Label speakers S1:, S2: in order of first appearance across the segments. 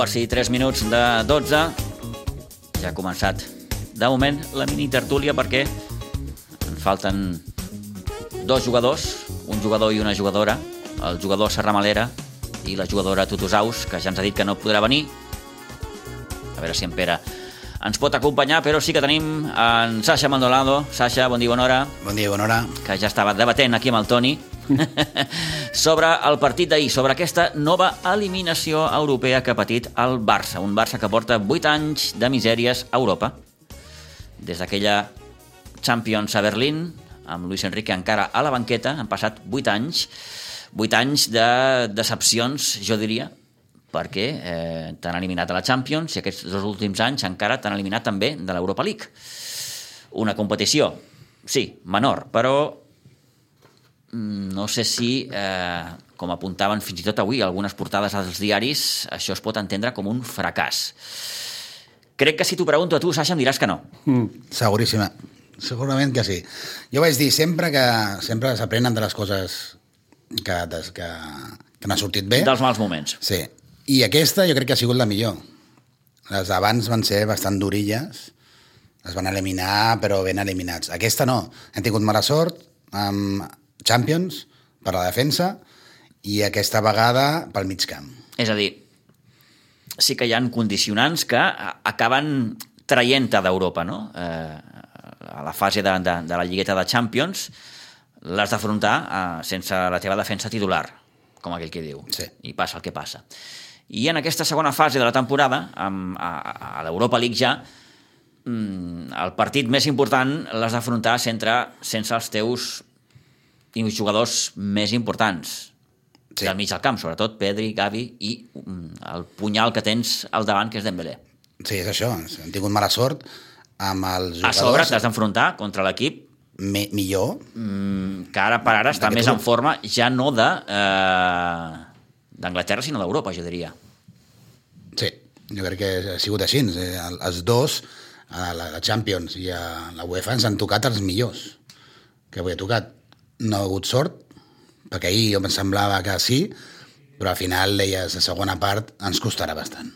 S1: Quarts i tres minuts de 12. Ja ha començat, de moment, la mini tertúlia perquè en falten dos jugadors, un jugador i una jugadora, el jugador Serramalera i la jugadora Tutusaus, que ja ens ha dit que no podrà venir. A veure si en Pere ens pot acompanyar, però sí que tenim en Sasha Maldonado. Sasha, bon dia, bona hora.
S2: Bon dia, bona hora.
S1: Que ja estava debatent aquí amb el Toni sobre el partit d'ahir, sobre aquesta nova eliminació europea que ha patit el Barça. Un Barça que porta 8 anys de misèries a Europa. Des d'aquella Champions a Berlín, amb Luis Enrique encara a la banqueta, han passat 8 anys, 8 anys de decepcions, jo diria, perquè eh, t'han eliminat a la Champions i aquests dos últims anys encara t'han eliminat també de l'Europa League. Una competició, sí, menor, però no sé si, eh, com apuntaven fins i tot avui algunes portades als diaris, això es pot entendre com un fracàs. Crec que si t'ho pregunto a tu, Sasha, em diràs que no.
S2: Mm. Seguríssima. Segurament que sí. Jo vaig dir sempre que sempre s'aprenen de les coses que, des, que, que n'ha sortit bé.
S1: Dels mals moments.
S2: Sí. I aquesta jo crec que ha sigut la millor. Les d'abans van ser bastant durilles, es van eliminar, però ben eliminats. Aquesta no. Hem tingut mala sort amb Champions per la defensa i aquesta vegada pel mig camp.
S1: És a dir, sí que hi han condicionants que acaben traient-te d'Europa, no? Eh, a la fase de, de, de la lligueta de Champions l'has d'afrontar eh, sense la teva defensa titular, com aquell que diu.
S2: Sí.
S1: I passa el que passa. I en aquesta segona fase de la temporada, amb, a, a l'Europa League ja, mm, el partit més important l'has d'afrontar sense, sense els teus jugadors més importants sí. del mig del camp, sobretot Pedri, Gavi i mm, el punyal que tens al davant, que és Dembélé.
S2: Sí, és això. Hem tingut mala sort amb els jugadors...
S1: A sobre t'has d'enfrontar contra l'equip
S2: Me, millor.
S1: Mm, que ara per ara està més en forma, ja no de eh, d'Anglaterra, sinó d'Europa, jo diria.
S2: Sí, jo crec que ha sigut així. Eh, Els dos, a la, la Champions i a la UEFA, ens han tocat els millors que avui ha tocat. No ha hagut sort, perquè ahir jo em semblava que sí, però al final deies, la segona part ens costarà bastant.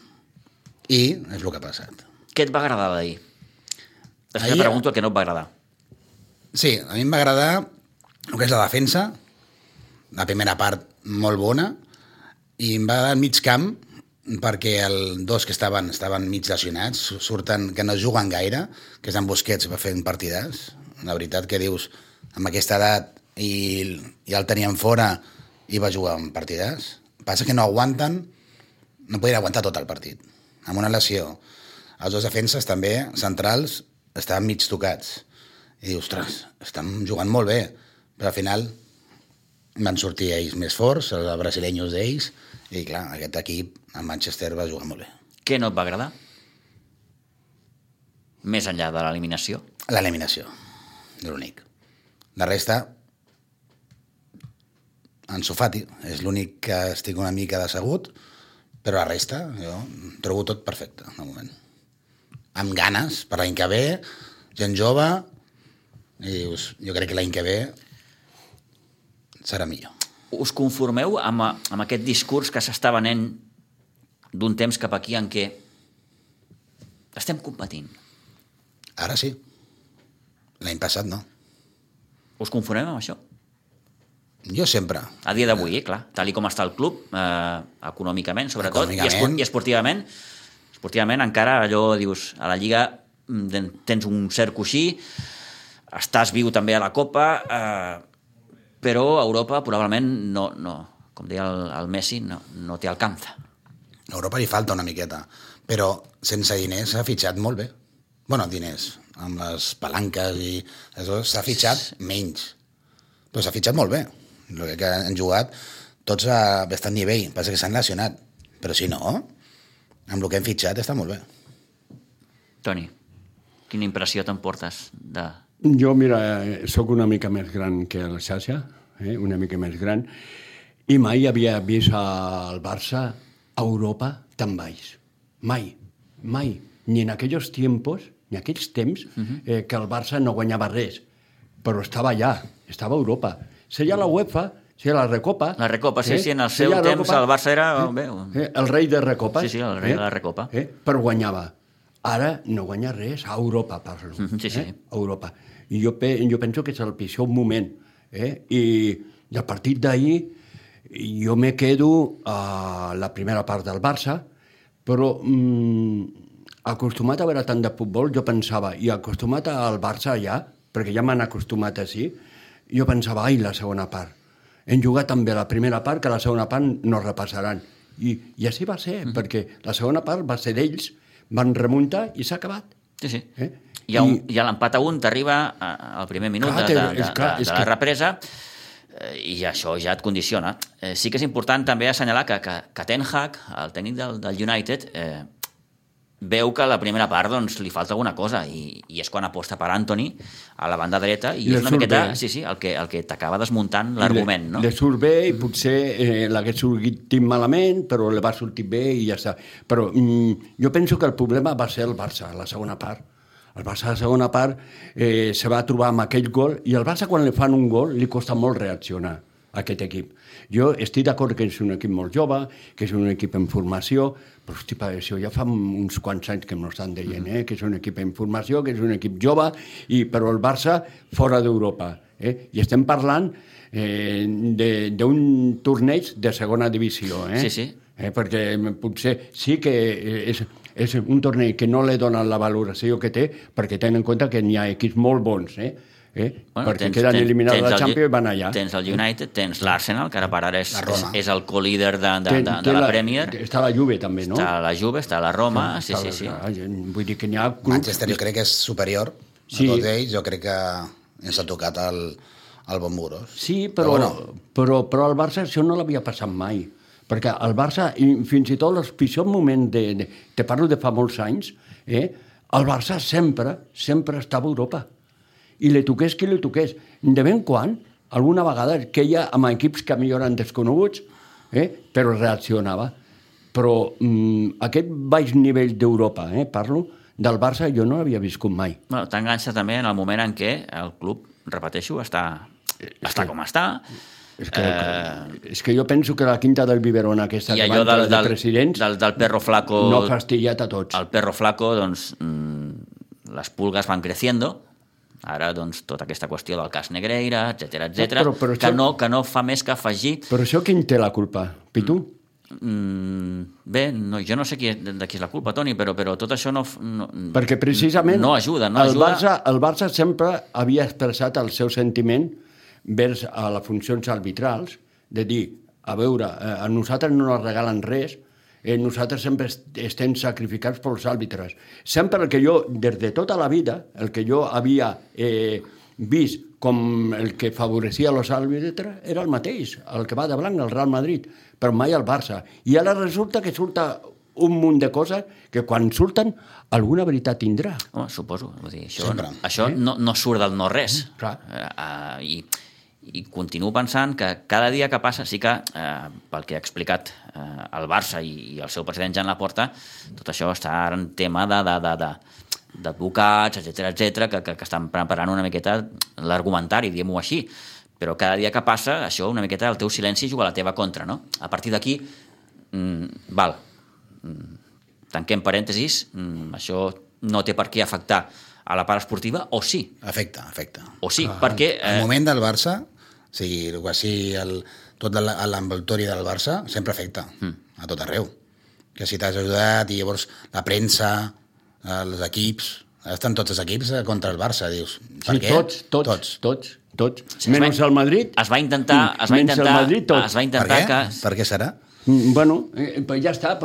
S2: I és el que ha passat.
S1: Què et va agradar d'ahir? Després ahir... pregunto el que no et va agradar.
S2: Sí, a mi em va agradar el que és la defensa, la primera part molt bona, i em va agradar el mig camp, perquè el dos que estaven, estaven mig lesionats, surten que no juguen gaire, que és en Busquets, va fer un partidàs. La veritat que dius, amb aquesta edat i, i el tenien fora i va jugar un partidàs. Passa que no aguanten, no podien aguantar tot el partit. Amb una lesió. Els dos defenses també, centrals, estaven mig tocats i dius, ostres, estan jugant molt bé, però al final van sortir ells més forts, els brasileños d'ells, i clar, aquest equip, el Manchester, va jugar molt bé.
S1: Què no et va agradar? Més enllà de l'eliminació?
S2: L'eliminació, l'únic. La resta, en Sofati, és l'únic que estic una mica decebut, però la resta, jo trobo tot perfecte, de moment. Amb ganes, per l'any que ve, gent jove, i dius, jo crec que l'any que ve serà millor.
S1: Us conformeu amb, amb aquest discurs que s'està venent d'un temps cap aquí en què estem competint?
S2: Ara sí. L'any passat no.
S1: Us conformem amb això?
S2: Jo sempre.
S1: A dia d'avui, eh, clar, tal com està el club, eh, econòmicament, sobretot, econòmicament. I, esportivament, esportivament encara allò, dius, a la Lliga mm, tens un cert coixí, estàs viu també a la Copa, eh, però a Europa probablement no, no com deia el, el Messi, no, no té alcança.
S2: A Europa li falta una miqueta, però sense diners s'ha fitxat molt bé. bueno, diners, amb les palanques i s'ha fitxat menys, però s'ha fitxat molt bé. El que han jugat tots a bastant nivell, passa que s'han lesionat, però si no, amb el que hem fitxat està molt bé.
S1: Toni, quina impressió t'emportes de,
S3: jo, mira, sóc una mica més gran que el Xaxa, eh? una mica més gran, i mai havia vist el Barça a Europa tan baix. Mai, mai. Ni en aquells tiempos, ni en aquells temps, uh -huh. eh, que el Barça no guanyava res, però estava allà, estava a Europa. Seria la UEFA Sí, la Recopa.
S1: La Recopa, sí, sí, en el seu temps
S3: Recopa.
S1: el Barça era, bé,
S3: Eh, el rei de Recopa.
S1: Sí, sí, el rei de la Recopa.
S3: Eh? Però guanyava. Ara no guanya res, a Europa parlo.
S1: Mhm, sí, sí.
S3: Eh? A Europa. I jo, pe jo penso que és el pitjor moment. Eh? I, I a partir d'ahir jo me quedo a la primera part del Barça, però mm, acostumat a veure tant de futbol, jo pensava, i acostumat al Barça ja, perquè ja m'han acostumat així, jo pensava, ai, la segona part. Hem jugat també la primera part, que la segona part no repassaran. I, i així va ser, mm. perquè la segona part va ser d'ells, van remuntar i s'ha acabat.
S1: Sí, sí.
S3: Eh?
S1: Hi ha, un,
S3: I-
S1: hi ha l'empat a un, t'arriba al primer minut
S3: Clar,
S1: de, de, de,
S3: clar,
S1: de, de la
S3: que-
S1: represa eh, i això ja et condiciona. Eh, sí que és important també assenyalar que, que, que Ten Hag, el tècnic del, del United, eh, veu que a la primera part doncs, li falta alguna cosa i, i és quan aposta per Anthony a la banda dreta i,
S3: I li
S1: és una miqueta
S3: bé.
S1: sí, sí, el que, el que t'acaba desmuntant l'argument. No?
S3: Le, le surt bé i potser eh, l'hagués sortit malament, però le va sortir bé i ja està. Però mm, jo penso que el problema va ser el Barça, la segona part. El Barça, la segona part, eh, se va trobar amb aquell gol i el Barça, quan li fan un gol, li costa molt reaccionar a aquest equip. Jo estic d'acord que és un equip molt jove, que és un equip en formació, però hosti, pa, això ja fa uns quants anys que m'ho estan dient, eh? que és un equip en formació, que és un equip jove, i, però el Barça fora d'Europa. Eh? I estem parlant eh, de- d'un torneig de segona divisió. Eh?
S1: Sí, sí.
S3: Eh? Perquè potser sí que eh, és, és un torneig que no li donen la valoració que té, perquè tenen en compte que n'hi ha equips molt bons, eh? Eh? Bueno, perquè queden eliminats de la
S1: el
S3: Champions i van allà.
S1: Tens el United, tens l'Arsenal, que ara per ara és,
S2: La
S1: és, és el co-líder de, de,
S3: Té-
S1: de, de la, Premier.
S3: Està la Juve també, no?
S1: Està la Juve, està la Roma, sí, sí,
S3: la-
S1: sí.
S3: clar, Vull dir que n'hi ha clubs...
S2: Manchester jo crec que és superior
S3: Sí.
S2: a tots ells, jo crec que ens ha tocat el, el bon Muros.
S3: Sí, però, però,
S2: bueno,
S3: però, però al Barça això no l'havia passat mai. Perquè el Barça, i fins i tot els pitjors moments, de, de, te parlo de fa molts anys, eh, el Barça sempre, sempre estava a Europa. I li toqués qui li toqués. De ben quan, alguna vegada, que ha amb equips que millor eren desconeguts, eh, però reaccionava. Però mm, aquest baix nivell d'Europa, eh, parlo, del Barça jo no l'havia viscut mai.
S1: Bueno, T'enganxa també en el moment en què el club, repeteixo, està, està com està,
S3: És que, eh... és que jo penso que la quinta del biberón aquesta
S1: i
S3: que
S1: allò del,
S3: de
S1: del,
S3: presidents
S1: del, del perro flaco...
S3: no ha fastidiat a tots.
S1: el perro flaco, doncs, mm, les pulgues van creciendo, ara, doncs, tota aquesta qüestió del cas Negreira, etc etc,
S3: però
S1: que,
S3: això-
S1: no, que no fa més que afegir
S3: Però això qui en té la culpa? Pitu?
S1: Mm, bé, no, jo no sé qui, de, qui és la culpa, Toni, però, però tot això no, no...
S3: Perquè precisament
S1: No ajuda, no
S3: el
S1: ajuda.
S3: Barça, el Barça sempre havia expressat el seu sentiment vers a les funcions arbitrals, de dir, a veure, eh, a nosaltres no ens regalen res, eh, nosaltres sempre est- estem sacrificats pels àrbitres. Sempre el que jo, des de tota la vida, el que jo havia eh, vist com el que favorecia els àrbitres era el mateix, el que va de blanc, el Real Madrid, però mai el Barça. I ara resulta que surta un munt de coses que quan surten alguna veritat tindrà.
S1: Home, suposo. Vull dir, això
S2: Sempre.
S1: això no, no surt del no-res.
S3: Clar.
S1: Eh, eh, i, I continuo pensant que cada dia que passa, sí que, eh, pel que ha explicat eh, el Barça i, i el seu president Jan Laporta, tot això està ara en tema de, de, de, de d'advocats, etc etc que, que, que estan preparant una miqueta l'argumentari, diguem-ho així. Però cada dia que passa, això una miqueta el teu silenci juga a la teva contra, no? A partir d'aquí, mm, val, tanquem parèntesis, mm, això no té per què afectar a la part esportiva, o sí,
S2: Afecta, afecta.
S1: o sí, perquè...
S2: El
S1: Eh,
S2: moment del Barça, o sigui, el, quasi el, tot l'envoltori del Barça sempre afecta,
S1: Mm.
S2: a tot arreu. Que si t'has ajudat i llavors la premsa, els equips, estan tots els equips eh, contra el Barça, dius. Per
S3: Sí,
S2: què?
S3: tots, tots,
S2: tots.
S3: tots, tots.
S1: Sí,
S3: Menys
S1: es va-
S3: el Madrid.
S1: es va intentar, es va
S3: Menys el
S1: intentar,
S3: Madrid, tots.
S1: es va
S2: Per
S1: intentar
S2: què?
S1: que...
S2: Per què serà?
S3: Mm, Bueno, eh, ja està,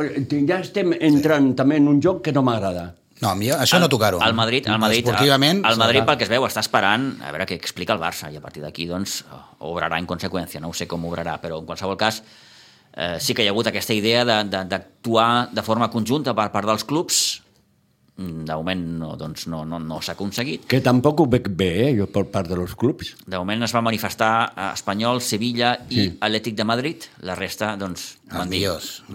S3: ja estem entrant també en un joc que no m'agrada.
S2: No, a mi això no tocar-ho.
S1: El Madrid, el Madrid,
S2: Esportivament...
S1: el Madrid
S2: serà.
S1: pel que es veu, està esperant a veure què explica el Barça i a partir d'aquí doncs, obrarà en conseqüència. No ho sé com obrarà, però en qualsevol cas eh, sí que hi ha hagut aquesta idea de- de- d'actuar de, de forma conjunta per part dels clubs. De moment no, doncs, no, no, no s'ha aconseguit.
S3: Que tampoc ho veig bé, eh, jo, per part dels clubs.
S1: De moment es va manifestar a Espanyol, Sevilla i
S3: Sí.
S1: Atlètic de Madrid. La resta, doncs, van dir...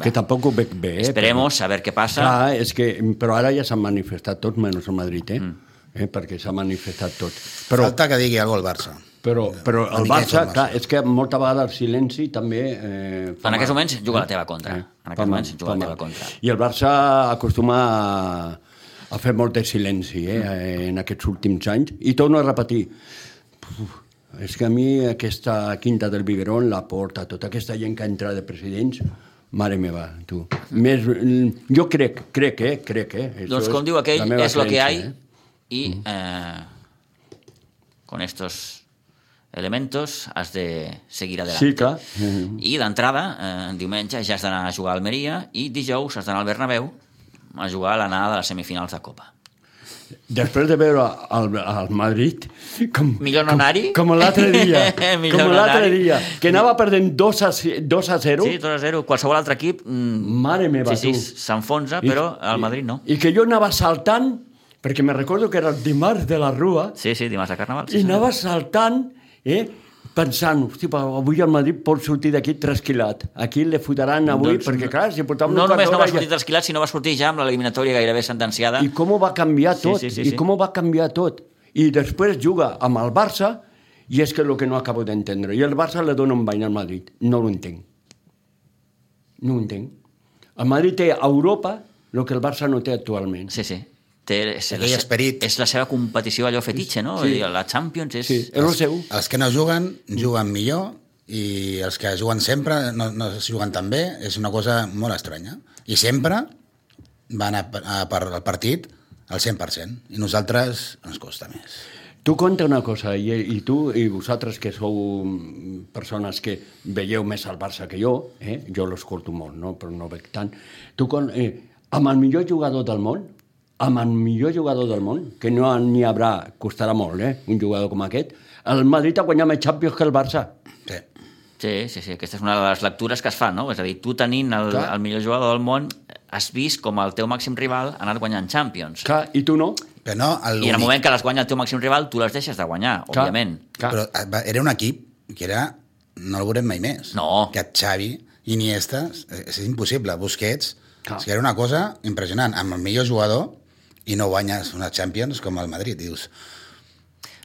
S3: Que tampoc ho veig bé. Eh,
S1: Esperemos a ver què passa.
S3: Clar, és que, però ara ja s'han manifestat tots, menys el Madrid, eh? Mm. eh perquè s'ha manifestat tot.
S2: Però... Falta que digui alguna cosa al Barça.
S3: Però, però el Barça,
S2: d'informació.
S3: clar, és que molta vegada el silenci també... Eh, fa
S1: En aquests moments juga a la teva contra. En
S3: fa
S1: aquests moments juga la teva contra.
S3: I el Barça acostuma a, a fer molt de silenci eh, en aquests últims anys. I torno a repetir, Uf, és que a mi aquesta quinta del Biberón, la porta, tota aquesta gent que entra de presidents, mare meva, tu. Més, jo crec, crec, eh, crec, eh. Això
S1: Doncs com diu aquell, és lo que hay
S3: eh?
S1: y eh, con estos elementos has de seguir adelante.
S3: Sí, clar.
S1: I d'entrada, eh, diumenge ja has d'anar a jugar a Almeria i dijous has d'anar al Bernabéu a jugar a l'anada de les semifinals de Copa.
S3: Després de veure el, el Madrid... Com,
S1: Millor no anar-hi?
S3: Com, com l'altre dia. Com
S1: no
S3: l'altre
S1: anar-hi.
S3: dia. Que anava perdent 2 a, 2 a 0.
S1: Sí, 2 a 0. Qualsevol altre equip... Mm,
S3: Mare meva,
S1: sí,
S3: tu.
S1: sí, s'enfonsa, però el Madrid no.
S3: I que jo anava saltant, perquè me recordo que era el dimarts de la Rua,
S1: Sí, sí, dimarts de Carnaval. Sí,
S3: i anava saltant, eh, pensant, hosti, avui el Madrid pot sortir d'aquí trasquilat. Aquí le fotran avui,
S1: Doncs
S3: perquè clar, si portava
S1: No només no va sortir trasquilat, sinó va sortir ja amb l'eliminatòria gairebé sentenciada.
S3: I com ho va canviar
S1: Sí,
S3: tot,
S1: sí, sí,
S3: i
S1: sí.
S3: com ho va canviar tot. I després juga amb el Barça, i és que és el que no acabo d'entendre. I el Barça le dona un bany al Madrid. No ho entenc. No ho entenc. El Madrid té a Europa el que el Barça no té actualment.
S1: Sí, sí. Té, és,
S2: Aquell
S1: la,
S2: esperit.
S1: és la seva competició allò fetitxe, no?
S3: Sí.
S1: La Champions és...
S3: Sí, és el seu.
S2: Els que no juguen, juguen millor i els que juguen sempre no, no es juguen tan bé. És una cosa molt estranya. I sempre van a, a per al partit al 100%. I nosaltres ens costa més.
S3: Tu conta una cosa, i, i tu i vosaltres que sou persones que veieu més al Barça que jo, eh? jo l'escolto molt, no? però no veig tant. Tu, con, eh, amb el millor jugador del món, amb el millor jugador del món, que no n'hi haurà, costarà molt, eh? un jugador com aquest, el Madrid ha guanyat més Champions que el Barça.
S2: Sí.
S1: Sí, sí, sí, aquesta és una de les lectures que es fan, no? És a dir, tu tenint el,
S3: Clar.
S1: el millor jugador del món, has vist com el teu màxim rival ha anat guanyant Champions.
S3: Clar, I tu no?
S2: Però no, el
S1: I en el moment que les guanya el teu màxim rival, tu les deixes de guanyar,
S3: Clar.
S1: òbviament.
S3: Clar.
S2: Però eh, era un equip que era... No el veurem mai més.
S1: No.
S2: Que Xavi, Iniesta, és, és impossible. Busquets,
S3: Clar.
S2: és que era una cosa impressionant. Amb el millor jugador i no guanyes una Champions com el Madrid. Dius,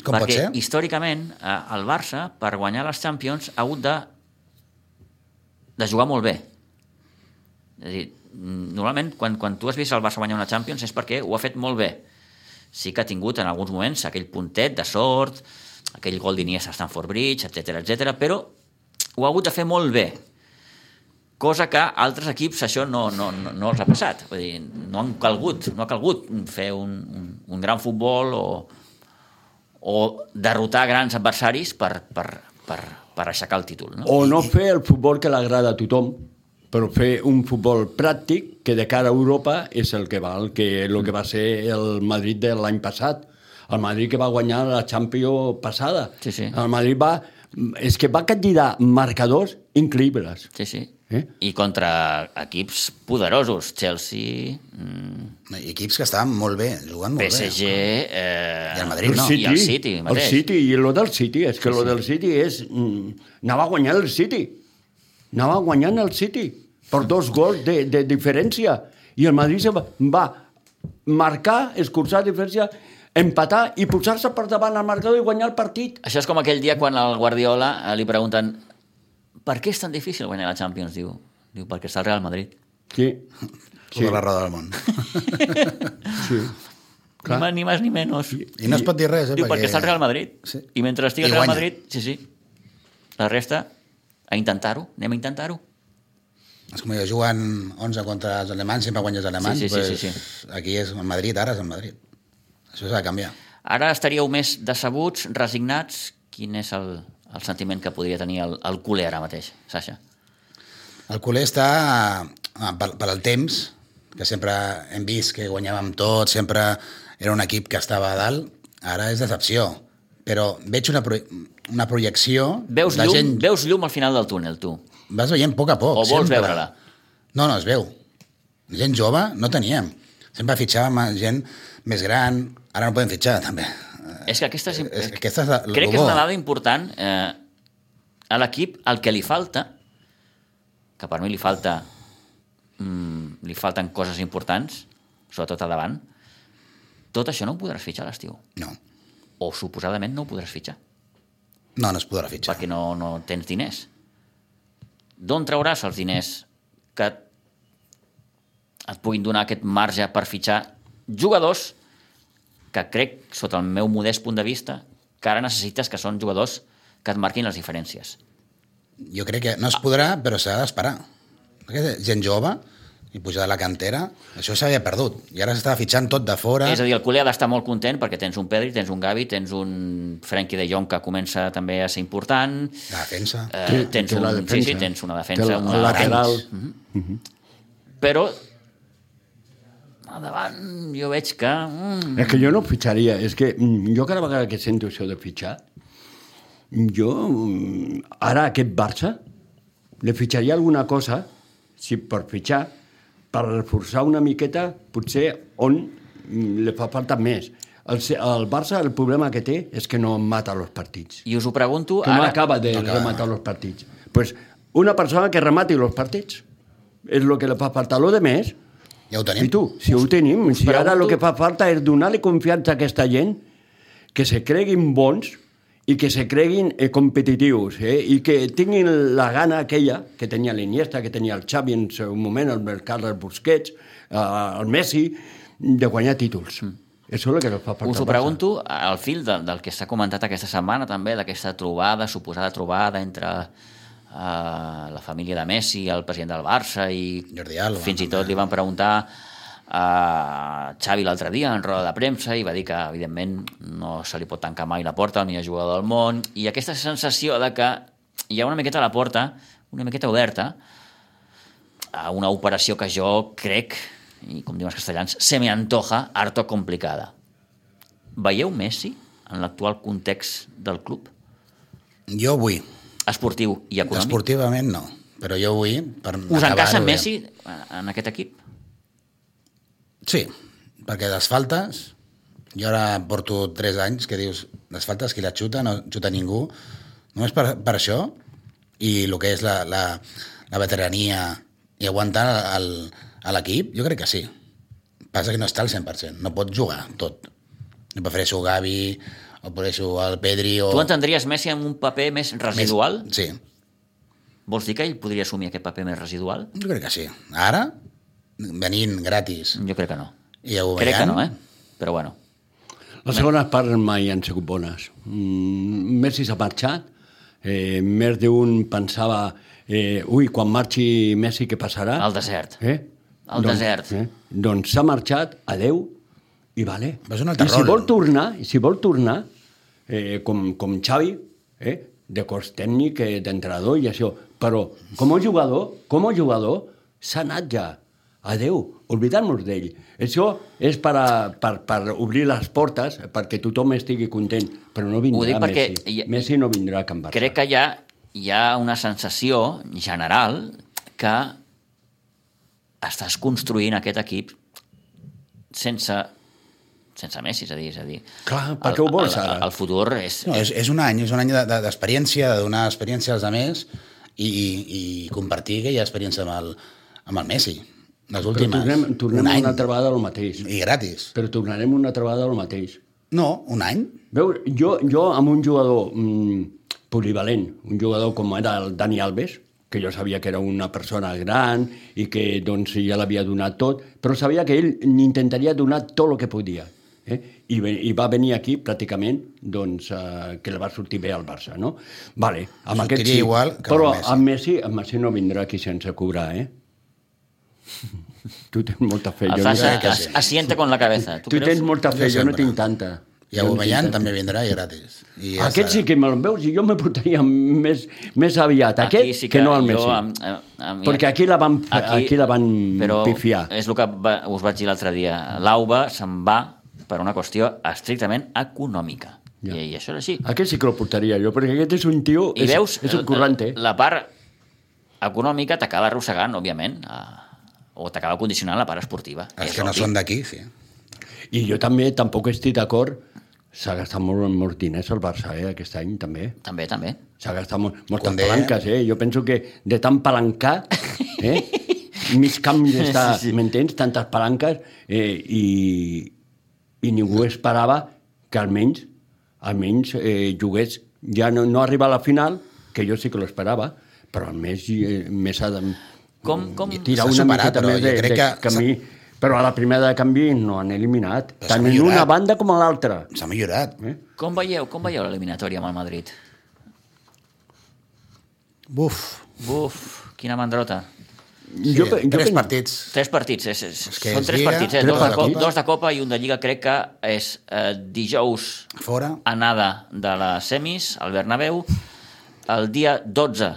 S2: com
S1: Perquè
S2: pot ser?
S1: històricament eh, el Barça, per guanyar les Champions, ha hagut de, de jugar molt bé. És a dir, mm, normalment, quan, quan tu has vist el Barça guanyar una Champions és perquè ho ha fet molt bé. Sí que ha tingut en alguns moments aquell puntet de sort, aquell gol d'Iniesta a Stanford Bridge, etc etc, però ho ha hagut de fer molt bé. Cosa que altres equips això no, no, no, no els ha passat. Vull dir, no han calgut, no ha calgut fer un, un, un gran futbol o, o derrotar grans adversaris per, per, per, per aixecar el títol. No?
S3: O no fer el futbol que l'agrada a tothom, però fer un futbol pràctic que de cara a Europa és el que val, que el que va ser el Madrid de l'any passat. El Madrid que va guanyar la Champions passada.
S1: Sí, sí.
S3: El Madrid va... És que va candidat marcadors increïbles.
S1: Sí, sí.
S3: Eh?
S1: I contra equips poderosos, Chelsea, mm,
S2: I equips que estaven molt bé, jugant molt
S1: PSG...
S2: bé.
S1: Eh,
S2: I el Madrid no.
S1: I el City
S3: el
S1: mateix.
S3: City, i lo del City, és que sí, lo del City és... Mm, anava guanyant el City. Anava guanyant el City per dos gols de, de diferència. I el Madrid se va, va marcar, escurçar diferència, empatar i posar-se per davant al marcador i guanyar el partit.
S1: Això és com aquell dia quan al Guardiola eh, li pregunten per què és tan difícil guanyar la Champions? Diu, diu perquè està el Real Madrid.
S3: Sí,
S2: Tota la roda del món.
S3: sí.
S1: Ni
S3: Clar.
S1: más, ni más ni menos.
S2: I no es pot dir res, eh?
S1: Diu, perquè està el Real Madrid.
S2: Sí.
S1: I mentre estigui el Real
S2: guanya.
S1: Madrid, sí, sí. La resta, a intentar-ho. Anem a intentar-ho.
S2: És com jo, jugant 11 contra els alemanys, sempre guanyes els alemanys.
S1: Sí, sí, sí,
S2: pues,
S1: sí,
S2: Aquí és el Madrid, ara és el Madrid. Això s'ha de canviar.
S1: Ara estaríeu més decebuts, resignats. Quin és el, el sentiment que podria tenir el, el culer ara mateix, Sasha?
S2: El culer està eh, per, per al temps, que sempre hem vist que guanyàvem tot, sempre era un equip que estava a dalt, ara és decepció. Però veig una, pro una projecció
S1: Veus llum,
S2: gent...
S1: veus llum al final del túnel, tu.
S2: Vas veient a poc a poc.
S1: O vols
S2: sempre.
S1: veure-la?
S2: No, no, es veu. Gent jove no teníem. Sempre fitxàvem gent més gran, ara no podem fitxar, també.
S1: És que aquesta és,
S2: És que aquesta és la-
S1: crec
S2: lo
S1: que és una dada important eh, a l'equip el que li falta que per mi li falta mm, li falten coses importants sobretot a davant tot això no ho podràs fitxar a l'estiu
S2: No.
S1: o suposadament no ho podràs fitxar
S2: No, no es podrà fitxar.
S1: perquè no, no tens diners. D'on trauràs els diners que et puguin donar aquest marge per fitxar jugadors que crec, sota el meu modest punt de vista, que ara necessites que són jugadors que et marquin les diferències.
S2: Jo crec que no es podrà, però s'ha d'esperar. Perquè gent jove i pujar de la cantera, això s'havia perdut. I ara s'està fitxant tot de fora.
S1: És a dir, el culer ha d'estar molt content perquè tens un Pedri, tens un Gavi, tens un Frenkie de Jong que comença també a ser important,
S2: La defensa.
S1: eh,
S3: Té-
S1: tens,
S3: té la
S1: un, sí,
S3: defensa.
S1: sí, tens una
S3: Té
S1: defensa,
S3: la-
S1: una
S3: lateral.
S1: però a davant jo veig que... Mm,
S3: És que jo no fitxaria, és que mm, jo cada vegada que sento això de fitxar, jo, mm, ara aquest Barça, li fitxaria alguna cosa, si per fitxar, per reforçar una miqueta, potser on mm, li fa falta més. El, el Barça, el problema que té és que no mata els partits.
S1: I us ho pregunto
S3: Que no
S1: ara...
S3: acaba de
S2: No acaba.
S3: rematar els partits. Pues una persona que remati els partits és el que li fa falta. Lo de més,
S2: Ja ho tenim.
S3: i tu, si ho tenim, si ara el que fa falta és donar-li confiança a aquesta gent que se creguin bons i que se creguin eh, competitius eh? i que tinguin la gana aquella que tenia l'Iniesta, que tenia el Xavi en seu moment, el Carles Busquets, eh, el Messi, de guanyar títols. Mm. Això és el que fa falta.
S1: Us
S3: al
S1: ho pregunto al fil del, del que s'ha comentat aquesta setmana també, d'aquesta trobada, suposada trobada entre uh, la família de Messi, el president del Barça i
S2: Jordi Alba,
S1: fins i tot li van preguntar a Xavi l'altre dia en roda de premsa i va dir que evidentment no se li pot tancar mai la porta al millor jugador del món i aquesta sensació de que hi ha una miqueta a la porta, una miqueta oberta a una operació que jo crec, i com diuen els castellans, se me antoja harto complicada. Veieu Messi en l'actual context del club?
S2: Jo vull.
S1: Esportiu i econòmic?
S2: Esportivament no, però jo vull per
S1: Us encaixa. Messi en aquest equip?
S2: Sí, perquè les faltes, jo ara porto 3 anys que dius, les faltes qui la xuta, no xuta ningú, només per, per això, i el que és la, la, la veterania i aguantar el, a l'equip, jo crec que sí. Passa que no està al 100%, no pot jugar tot. Jo prefereixo Gavi, o prefereixo el Pedri, o...
S1: Tu entendries Messi en un paper més residual?
S2: Més, sí,
S1: Vols dir que ell podria assumir aquest paper més residual?
S2: jo crec que sí. Ara, venint gratis,
S1: Jo crec que no.
S2: i ja ho
S1: Crec que
S2: veiem,
S1: no, eh? Però bueno.
S3: Les segones parts mai han sigut bones. Mm, Messi s'ha marxat, eh, més d'un pensava eh, ui, quan marxi Messi què passarà?
S1: Al desert.
S3: Eh?
S1: Al desert.
S3: Eh? Doncs s'ha marxat, adeu, i vale.
S2: És un altre
S3: I si
S2: rol.
S3: vol tornar, i si vol tornar eh, com, com Xavi, eh, de cos tècnic, eh, d'entrenador i això, però com a jugador, com a jugador, s'ha anat ja. Adeu, oblidar-nos d'ell. Això és per, a, per, per obrir les portes perquè tothom estigui content, però no vindrà
S1: perquè
S3: Messi.
S1: ha-
S3: Messi no vindrà a Can Barça.
S1: Crec que hi ha, hi ha una sensació general que estàs construint aquest equip sense sense Messi, és a dir, és a dir...
S3: Clar, per què ho vols, ara?
S1: el, el futur és...
S2: No, és, és un any, és un any de- de- d'experiència, de, donar experiència als altres i, i, i compartir aquella experiència amb el, amb el Messi. Les
S3: Però
S2: últimes.
S3: tornem, tornem
S2: un any.
S3: una altra vegada al mateix.
S2: I gratis.
S3: Però tornarem una altra vegada al mateix.
S2: No, un any.
S3: Veu, jo, jo amb un jugador mm, polivalent, un jugador com era el Dani Alves, que jo sabia que era una persona gran i que doncs, ja l'havia donat tot, però sabia que ell n'intentaria donar tot el que podia. Eh? I, I va venir aquí pràcticament doncs, eh, que li va sortir bé al Barça, no? Vale, amb aquest sí,
S2: igual que
S3: però
S2: amb Messi.
S3: amb Messi, amb Messi no vindrà aquí sense cobrar, eh? tu tens molta fe.
S1: El
S3: jo no
S2: que
S1: as,
S2: sí.
S1: asiente con la cabeza.
S3: Tu tens molta fe,
S2: Jo
S3: jo no tinc tanta.
S2: I
S3: no
S2: Aubameyang també vindrà i gratis. I ja
S3: Aquest
S2: està.
S3: sí que me'l veus i jo me portaria més, més aviat aquest
S1: Aquí sí
S3: que, no al Messi.
S1: Amb, amb, amb,
S3: Perquè aquí la van, aquí, la van
S1: però
S3: pifiar.
S1: és el que va, us vaig dir l'altre dia. L'AUBA se'n va per una qüestió estrictament econòmica.
S3: Ja.
S1: I, I això és així.
S3: Aquest sí que el portaria jo, perquè aquest és un tio...
S1: I
S3: és,
S1: veus,
S3: és un currante.
S1: la part econòmica t'acaba arrossegant, òbviament, a, o t'acaba condicionant la part esportiva.
S2: Els
S1: És
S2: que no són d'aquí, sí.
S3: I jo també tampoc estic d'acord s'ha gastat molt, molts diners el Barça, eh, aquest any, també.
S1: També, també.
S3: S'ha gastat molt, moltes
S2: Condé.
S3: palanques, eh? Jo penso que de tant palancar, eh? mig camp d'estar,
S1: Sí, sí.
S3: m'entens? Tantes palanques eh, i, i ningú esperava que almenys almenys eh, jugués Ja no, no arribar a la final, que jo sí que l'esperava, però a més, eh, més ha de
S1: Com, com...
S3: tirar una
S2: superat,
S3: miqueta
S2: però
S3: més de,
S2: crec
S3: de
S2: que
S3: camí. Però a la primera de canvi no han eliminat,
S2: Però
S3: tant en una banda com a l'altra.
S2: S'ha millorat.
S3: Eh?
S1: Com veieu, com veieu l'eliminatòria amb el Madrid?
S2: Buf.
S1: Buf, quina mandrota.
S2: Sí,
S3: jo, jo
S2: tres
S3: pen-
S2: partits.
S1: Tres partits, és, és,
S2: És que
S1: són tres
S2: Lliga,
S1: partits, eh? Dos de,
S2: de
S1: Copa. Dos de Copa i un de Lliga. Crec que és eh, dijous
S2: Fora.
S1: anada de les semis al Bernabéu. El dia 12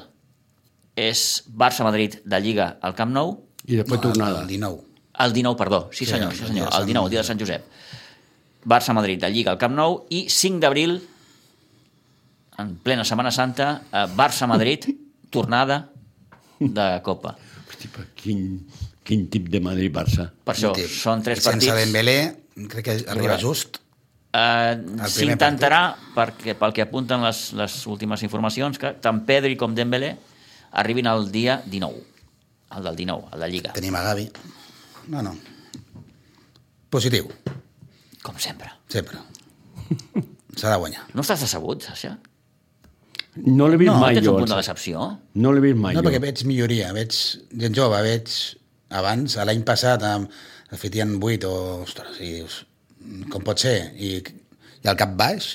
S1: és Barça-Madrid de Lliga al Camp Nou.
S3: I després tornada.
S2: El 19.
S1: El 19, perdó. Sí,
S2: Sí,
S1: senyor,
S2: el
S1: sí,
S2: dia
S1: senyor.
S2: de
S1: El 19,
S2: Sant-
S1: dia de Sant Josep. Barça-Madrid de Lliga al Camp Nou i 5 d'abril, en plena Setmana Santa, eh, Barça-Madrid, tornada de Copa.
S3: Hosti, però quin, quin tip de Madrid-Barça.
S1: Per això,
S2: Tip.
S1: són tres
S2: Sense
S1: partits.
S2: Dembélé, crec que arriba just.
S1: Eh,
S2: primer
S1: S'intentarà, perquè, pel que apunten les, les últimes informacions, que tant Pedri com Dembélé arribin el dia 19. El del 19, el de Lliga.
S2: Tenim a Gavi. No, no. Positiu,
S1: Com sempre.
S2: sempre. S'ha de guanyar.
S1: No estàs decebut, Sasha?
S3: No l'he vist
S2: No,
S3: mai
S1: Tens
S3: jo.
S1: un punt de decepció?
S3: No l'he vist mai
S2: No,
S3: jo.
S2: perquè veig milloria, veig gent jove, veig abans, l'any passat, amb, de fet, hi ha 8 o... Ostres, i dius, com pot ser? I, I al cap baix,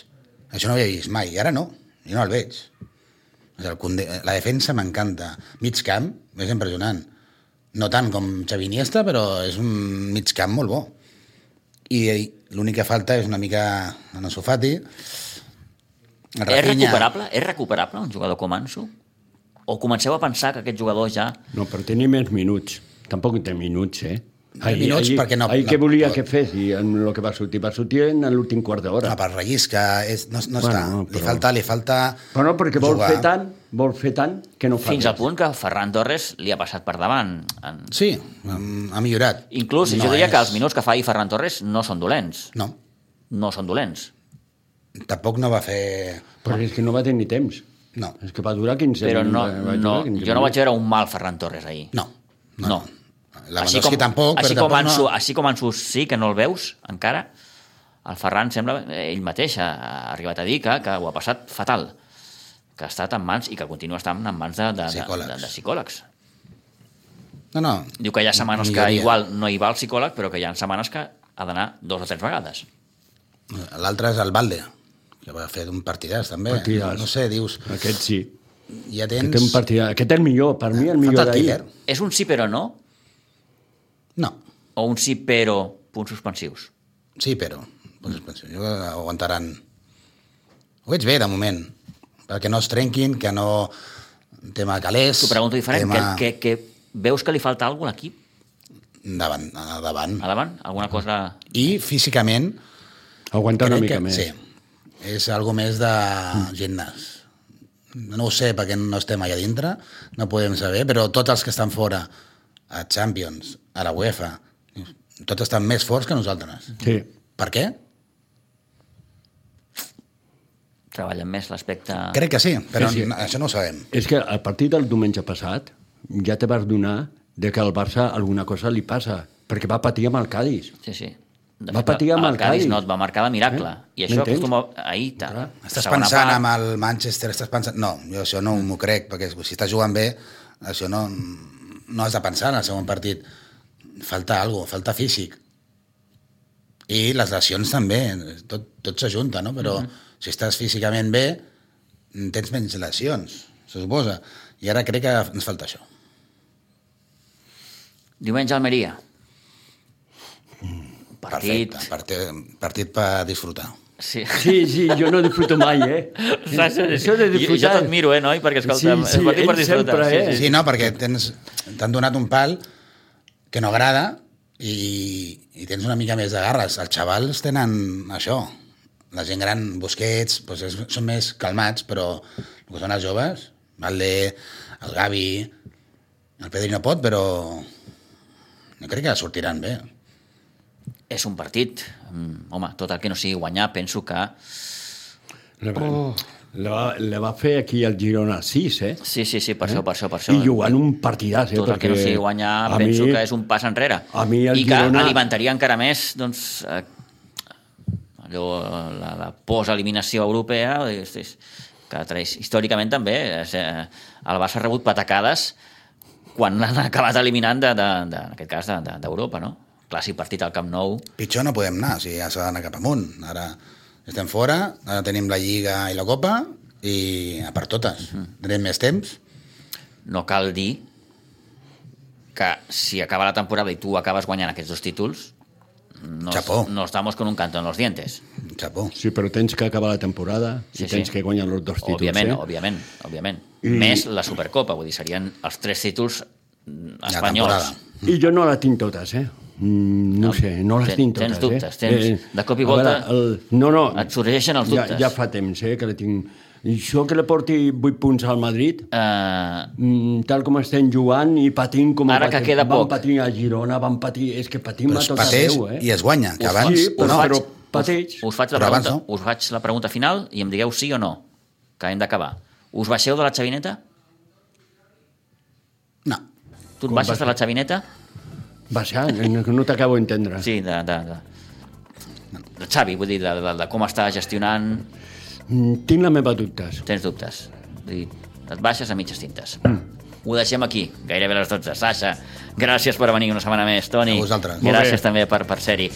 S2: això no ho havia vist mai, i ara no, i no el veig. O sigui, el Condé, la defensa m'encanta. Mig camp, és impressionant. No tant com Xavi Iniesta, però és un mig camp molt bo. I, i l'únic que falta és una mica en Ansu Fati.
S1: És recuperable? És recuperable un jugador com Ansu? O comenceu a pensar que aquest jugador ja...
S3: No, però tenia més minuts. Tampoc té minuts, eh?
S2: Minuts perquè no-
S3: Ahir
S2: no
S3: què volia
S2: pot.
S3: que fes i en el que va sortir? Va sortir en l'últim quart d'hora.
S2: No, per rellisca, és, no, no
S3: Bueno,
S2: està.
S3: no,
S2: Li
S3: però-
S2: falta, li falta...
S3: Però no, perquè vol
S2: jugar.
S3: fer tant, vol fer tant que no fa
S1: Fins
S3: res.
S1: al punt que Ferran Torres li ha passat per davant. En...
S2: Sí, ha millorat.
S1: Inclús
S2: No
S1: jo diria
S2: és-
S1: que els minuts que fa ahir Ferran Torres no són dolents.
S2: No,
S1: No són dolents.
S2: Tampoc no va fer...
S3: Però és que no va tenir temps.
S2: No,
S3: És que va durar 15
S1: Però
S3: minuts.
S1: no,
S3: va-
S1: no,
S3: durar 15
S1: jo no vaig veure un mal Ferran Torres ahir.
S2: no.
S1: No.
S2: no. Lewandowski tampoc,
S1: així
S2: però
S1: com,
S2: tampoc
S1: Ansu,
S2: no...
S1: així com Ansu sí que no el veus encara, el Ferran sembla, eh, ell mateix ha, ha arribat a dir que, que ho ha passat fatal, que ha estat en mans i que continua estant en mans de, de, de,
S2: Psicòlegs.
S1: de, de psicòlegs.
S2: No, no.
S1: Diu que hi ha setmanes que igual no hi va el psicòleg, però que hi ha setmanes que ha d'anar dos o tres vegades.
S2: L'altre és el Valde, que va fer un partidàs, també.
S3: Partidàs.
S2: No sé, dius,
S3: Aquest sí.
S2: ja
S3: Aquest,
S2: tens...
S3: té un partida... Aquest és el millor, per mi el millor d'ahir.
S1: És un sí però no?
S2: No,
S1: O un sí però punts suspensius?
S2: sí, però... Doncs, penso, jo aguantaran... Ho veig bé, de moment. Perquè no es trenquin, que no... Tema calés...
S1: T'ho pregunto diferent,
S2: tema...
S1: que, que, que veus que li falta alguna cosa a l'equip?
S2: Davant, a davant.
S1: A davant? Alguna cosa...
S2: I físicament...
S3: Aguantar una mica
S2: que,
S3: més.
S2: Sí, és algo més de gimnàs. No ho sé perquè no estem allà dintre, no podem saber, però tots els que estan fora, a Champions, a la UEFA, tots estan més forts que nosaltres.
S3: Sí.
S2: Per què?
S1: Treballen més l'aspecte...
S2: Crec que sí, però
S3: Sí, sí.
S2: no- això no ho sabem.
S3: És que a partir del diumenge passat ja te vas donar de que al Barça alguna cosa li passa, perquè va patir amb el Cádiz.
S1: Sí, sí. De
S3: Va patir amb el
S1: Cádiz.
S3: Cádiz.
S1: no et va marcar de miracle.
S3: Eh?
S1: I això acostuma... Ahir, ta.
S2: Estàs pensant
S1: part,
S2: amb el Manchester, estàs pensant... No, jo això no m'ho crec, perquè si estàs jugant bé, això no, no has de pensar en el segon partit. Falta alguna cosa, falta físic. I les lesions també, tot, tot s'ajunta, no? Però si estàs físicament bé, tens menys lesions, se suposa. I ara crec que ens falta això.
S1: Diumenge a Almeria. Partit...
S2: Perfecte, partit, partit per disfrutar.
S1: Sí.
S3: Sí, sí, jo no disfruto mai, eh?
S1: Saps?
S3: Això de
S1: Jo, jo
S3: disfrutar...
S1: t'admiro, eh, noi? Perquè, escolta,
S3: Sí, sí,
S1: partit per disfrutar.
S3: sempre,
S1: sí,
S3: eh?
S1: sí.
S2: Sí, no, perquè tens- t'han donat un pal que no agrada i, i tens una mica més de garres. Els xavals tenen això. La gent gran, Busquets, doncs és, són més calmats, però el que són els joves, Valde, el Gavi, el Pedri no pot, però jo crec que sortiran bé.
S1: És un partit. mm, Home, tot el que no sigui guanyar, penso que...
S3: Le va, le va, le va fer aquí al Girona 6, eh?
S1: Sí, sí, sí, per això, per això, per això.
S3: I jugant un partidàs, eh?
S1: Tot el que no sigui guanyar, penso
S3: mi-
S1: que és un pas enrere.
S3: a mi el
S1: I que
S3: Girona-
S1: alimentaria encara més, doncs, eh, allò, la, la post-eliminació europea, és, és, que traeix, històricament també és, eh, el Barça ha rebut patacades quan l'han acabat eliminant de, de, de, en aquest cas d'Europa, de, d'Europa, no? Clàssic partit al Camp Nou.
S2: Pitjor no podem anar, o sigui, ja s'ha d'anar cap amunt. Ara estem fora, ara tenim la Lliga i la Copa, i a per totes. Mm. Tenim més temps.
S1: No cal dir que si acaba la temporada i tu acabes guanyant aquests dos títols, no,
S2: Chapó.
S1: no estamos con un canto en los dientes.
S2: Chapó.
S3: Sí, però tens que acabar la temporada
S1: Sí,
S3: i tens
S1: sí.
S3: que guanyar els dos títols.
S1: òbviament,
S3: eh?
S1: òbviament, òbviament.
S3: I-
S1: Més la Supercopa, vull dir, serien els tres títols espanyols.
S3: I jo no la tinc totes, eh? Mm, no,
S1: No,
S3: sé, no les
S1: ten-
S3: tinc
S1: tens
S3: totes,
S1: dubtes,
S3: eh?
S1: tens- de cop i volta
S3: el, no, no,
S1: et sorgeixen els dubtes.
S3: Ja, ja fa temps, eh, que la tinc... I això que li porti 8 punts al Madrid,
S1: Uh,
S3: tal com estem jugant i patint com
S1: Ara que
S3: patim.
S1: queda
S3: van
S1: poc.
S3: patir a Girona, van patir... És que patim
S2: Però
S3: a tot arreu, eh?
S2: i es guanya, que
S1: Us
S2: abans...
S3: Sí, però,
S2: no.
S3: però pateix.
S1: us, faig la
S2: Però abans
S1: pregunta, us faig la pregunta final i em digueu sí o no, que hem d'acabar. Us baixeu de la xavineta?
S2: no.
S1: Tu et
S3: Com
S1: baixes de la xavineta?
S3: Baixar, no, no t'acabo d'entendre.
S1: Sí, de, de, de, de Xavi, vull dir, de, de, de com està gestionant...
S3: Mm, tinc la meva dubtes.
S1: Tens dubtes. Vull dir, et baixes a mitges tintes. Mm. Ho deixem aquí, gairebé a les 12. Sasha, gràcies per venir una setmana més. Toni,
S2: A vosaltres.
S1: Gràcies
S3: bé.
S1: també per, per ser-hi.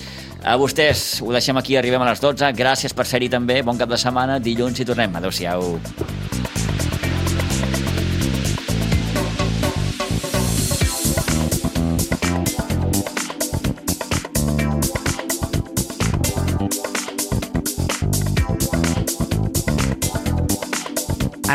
S1: A vostès, ho deixem aquí, arribem a les 12. Gràcies per ser-hi també. Bon cap de setmana. Dilluns hi tornem. Adéu-siau.
S4: A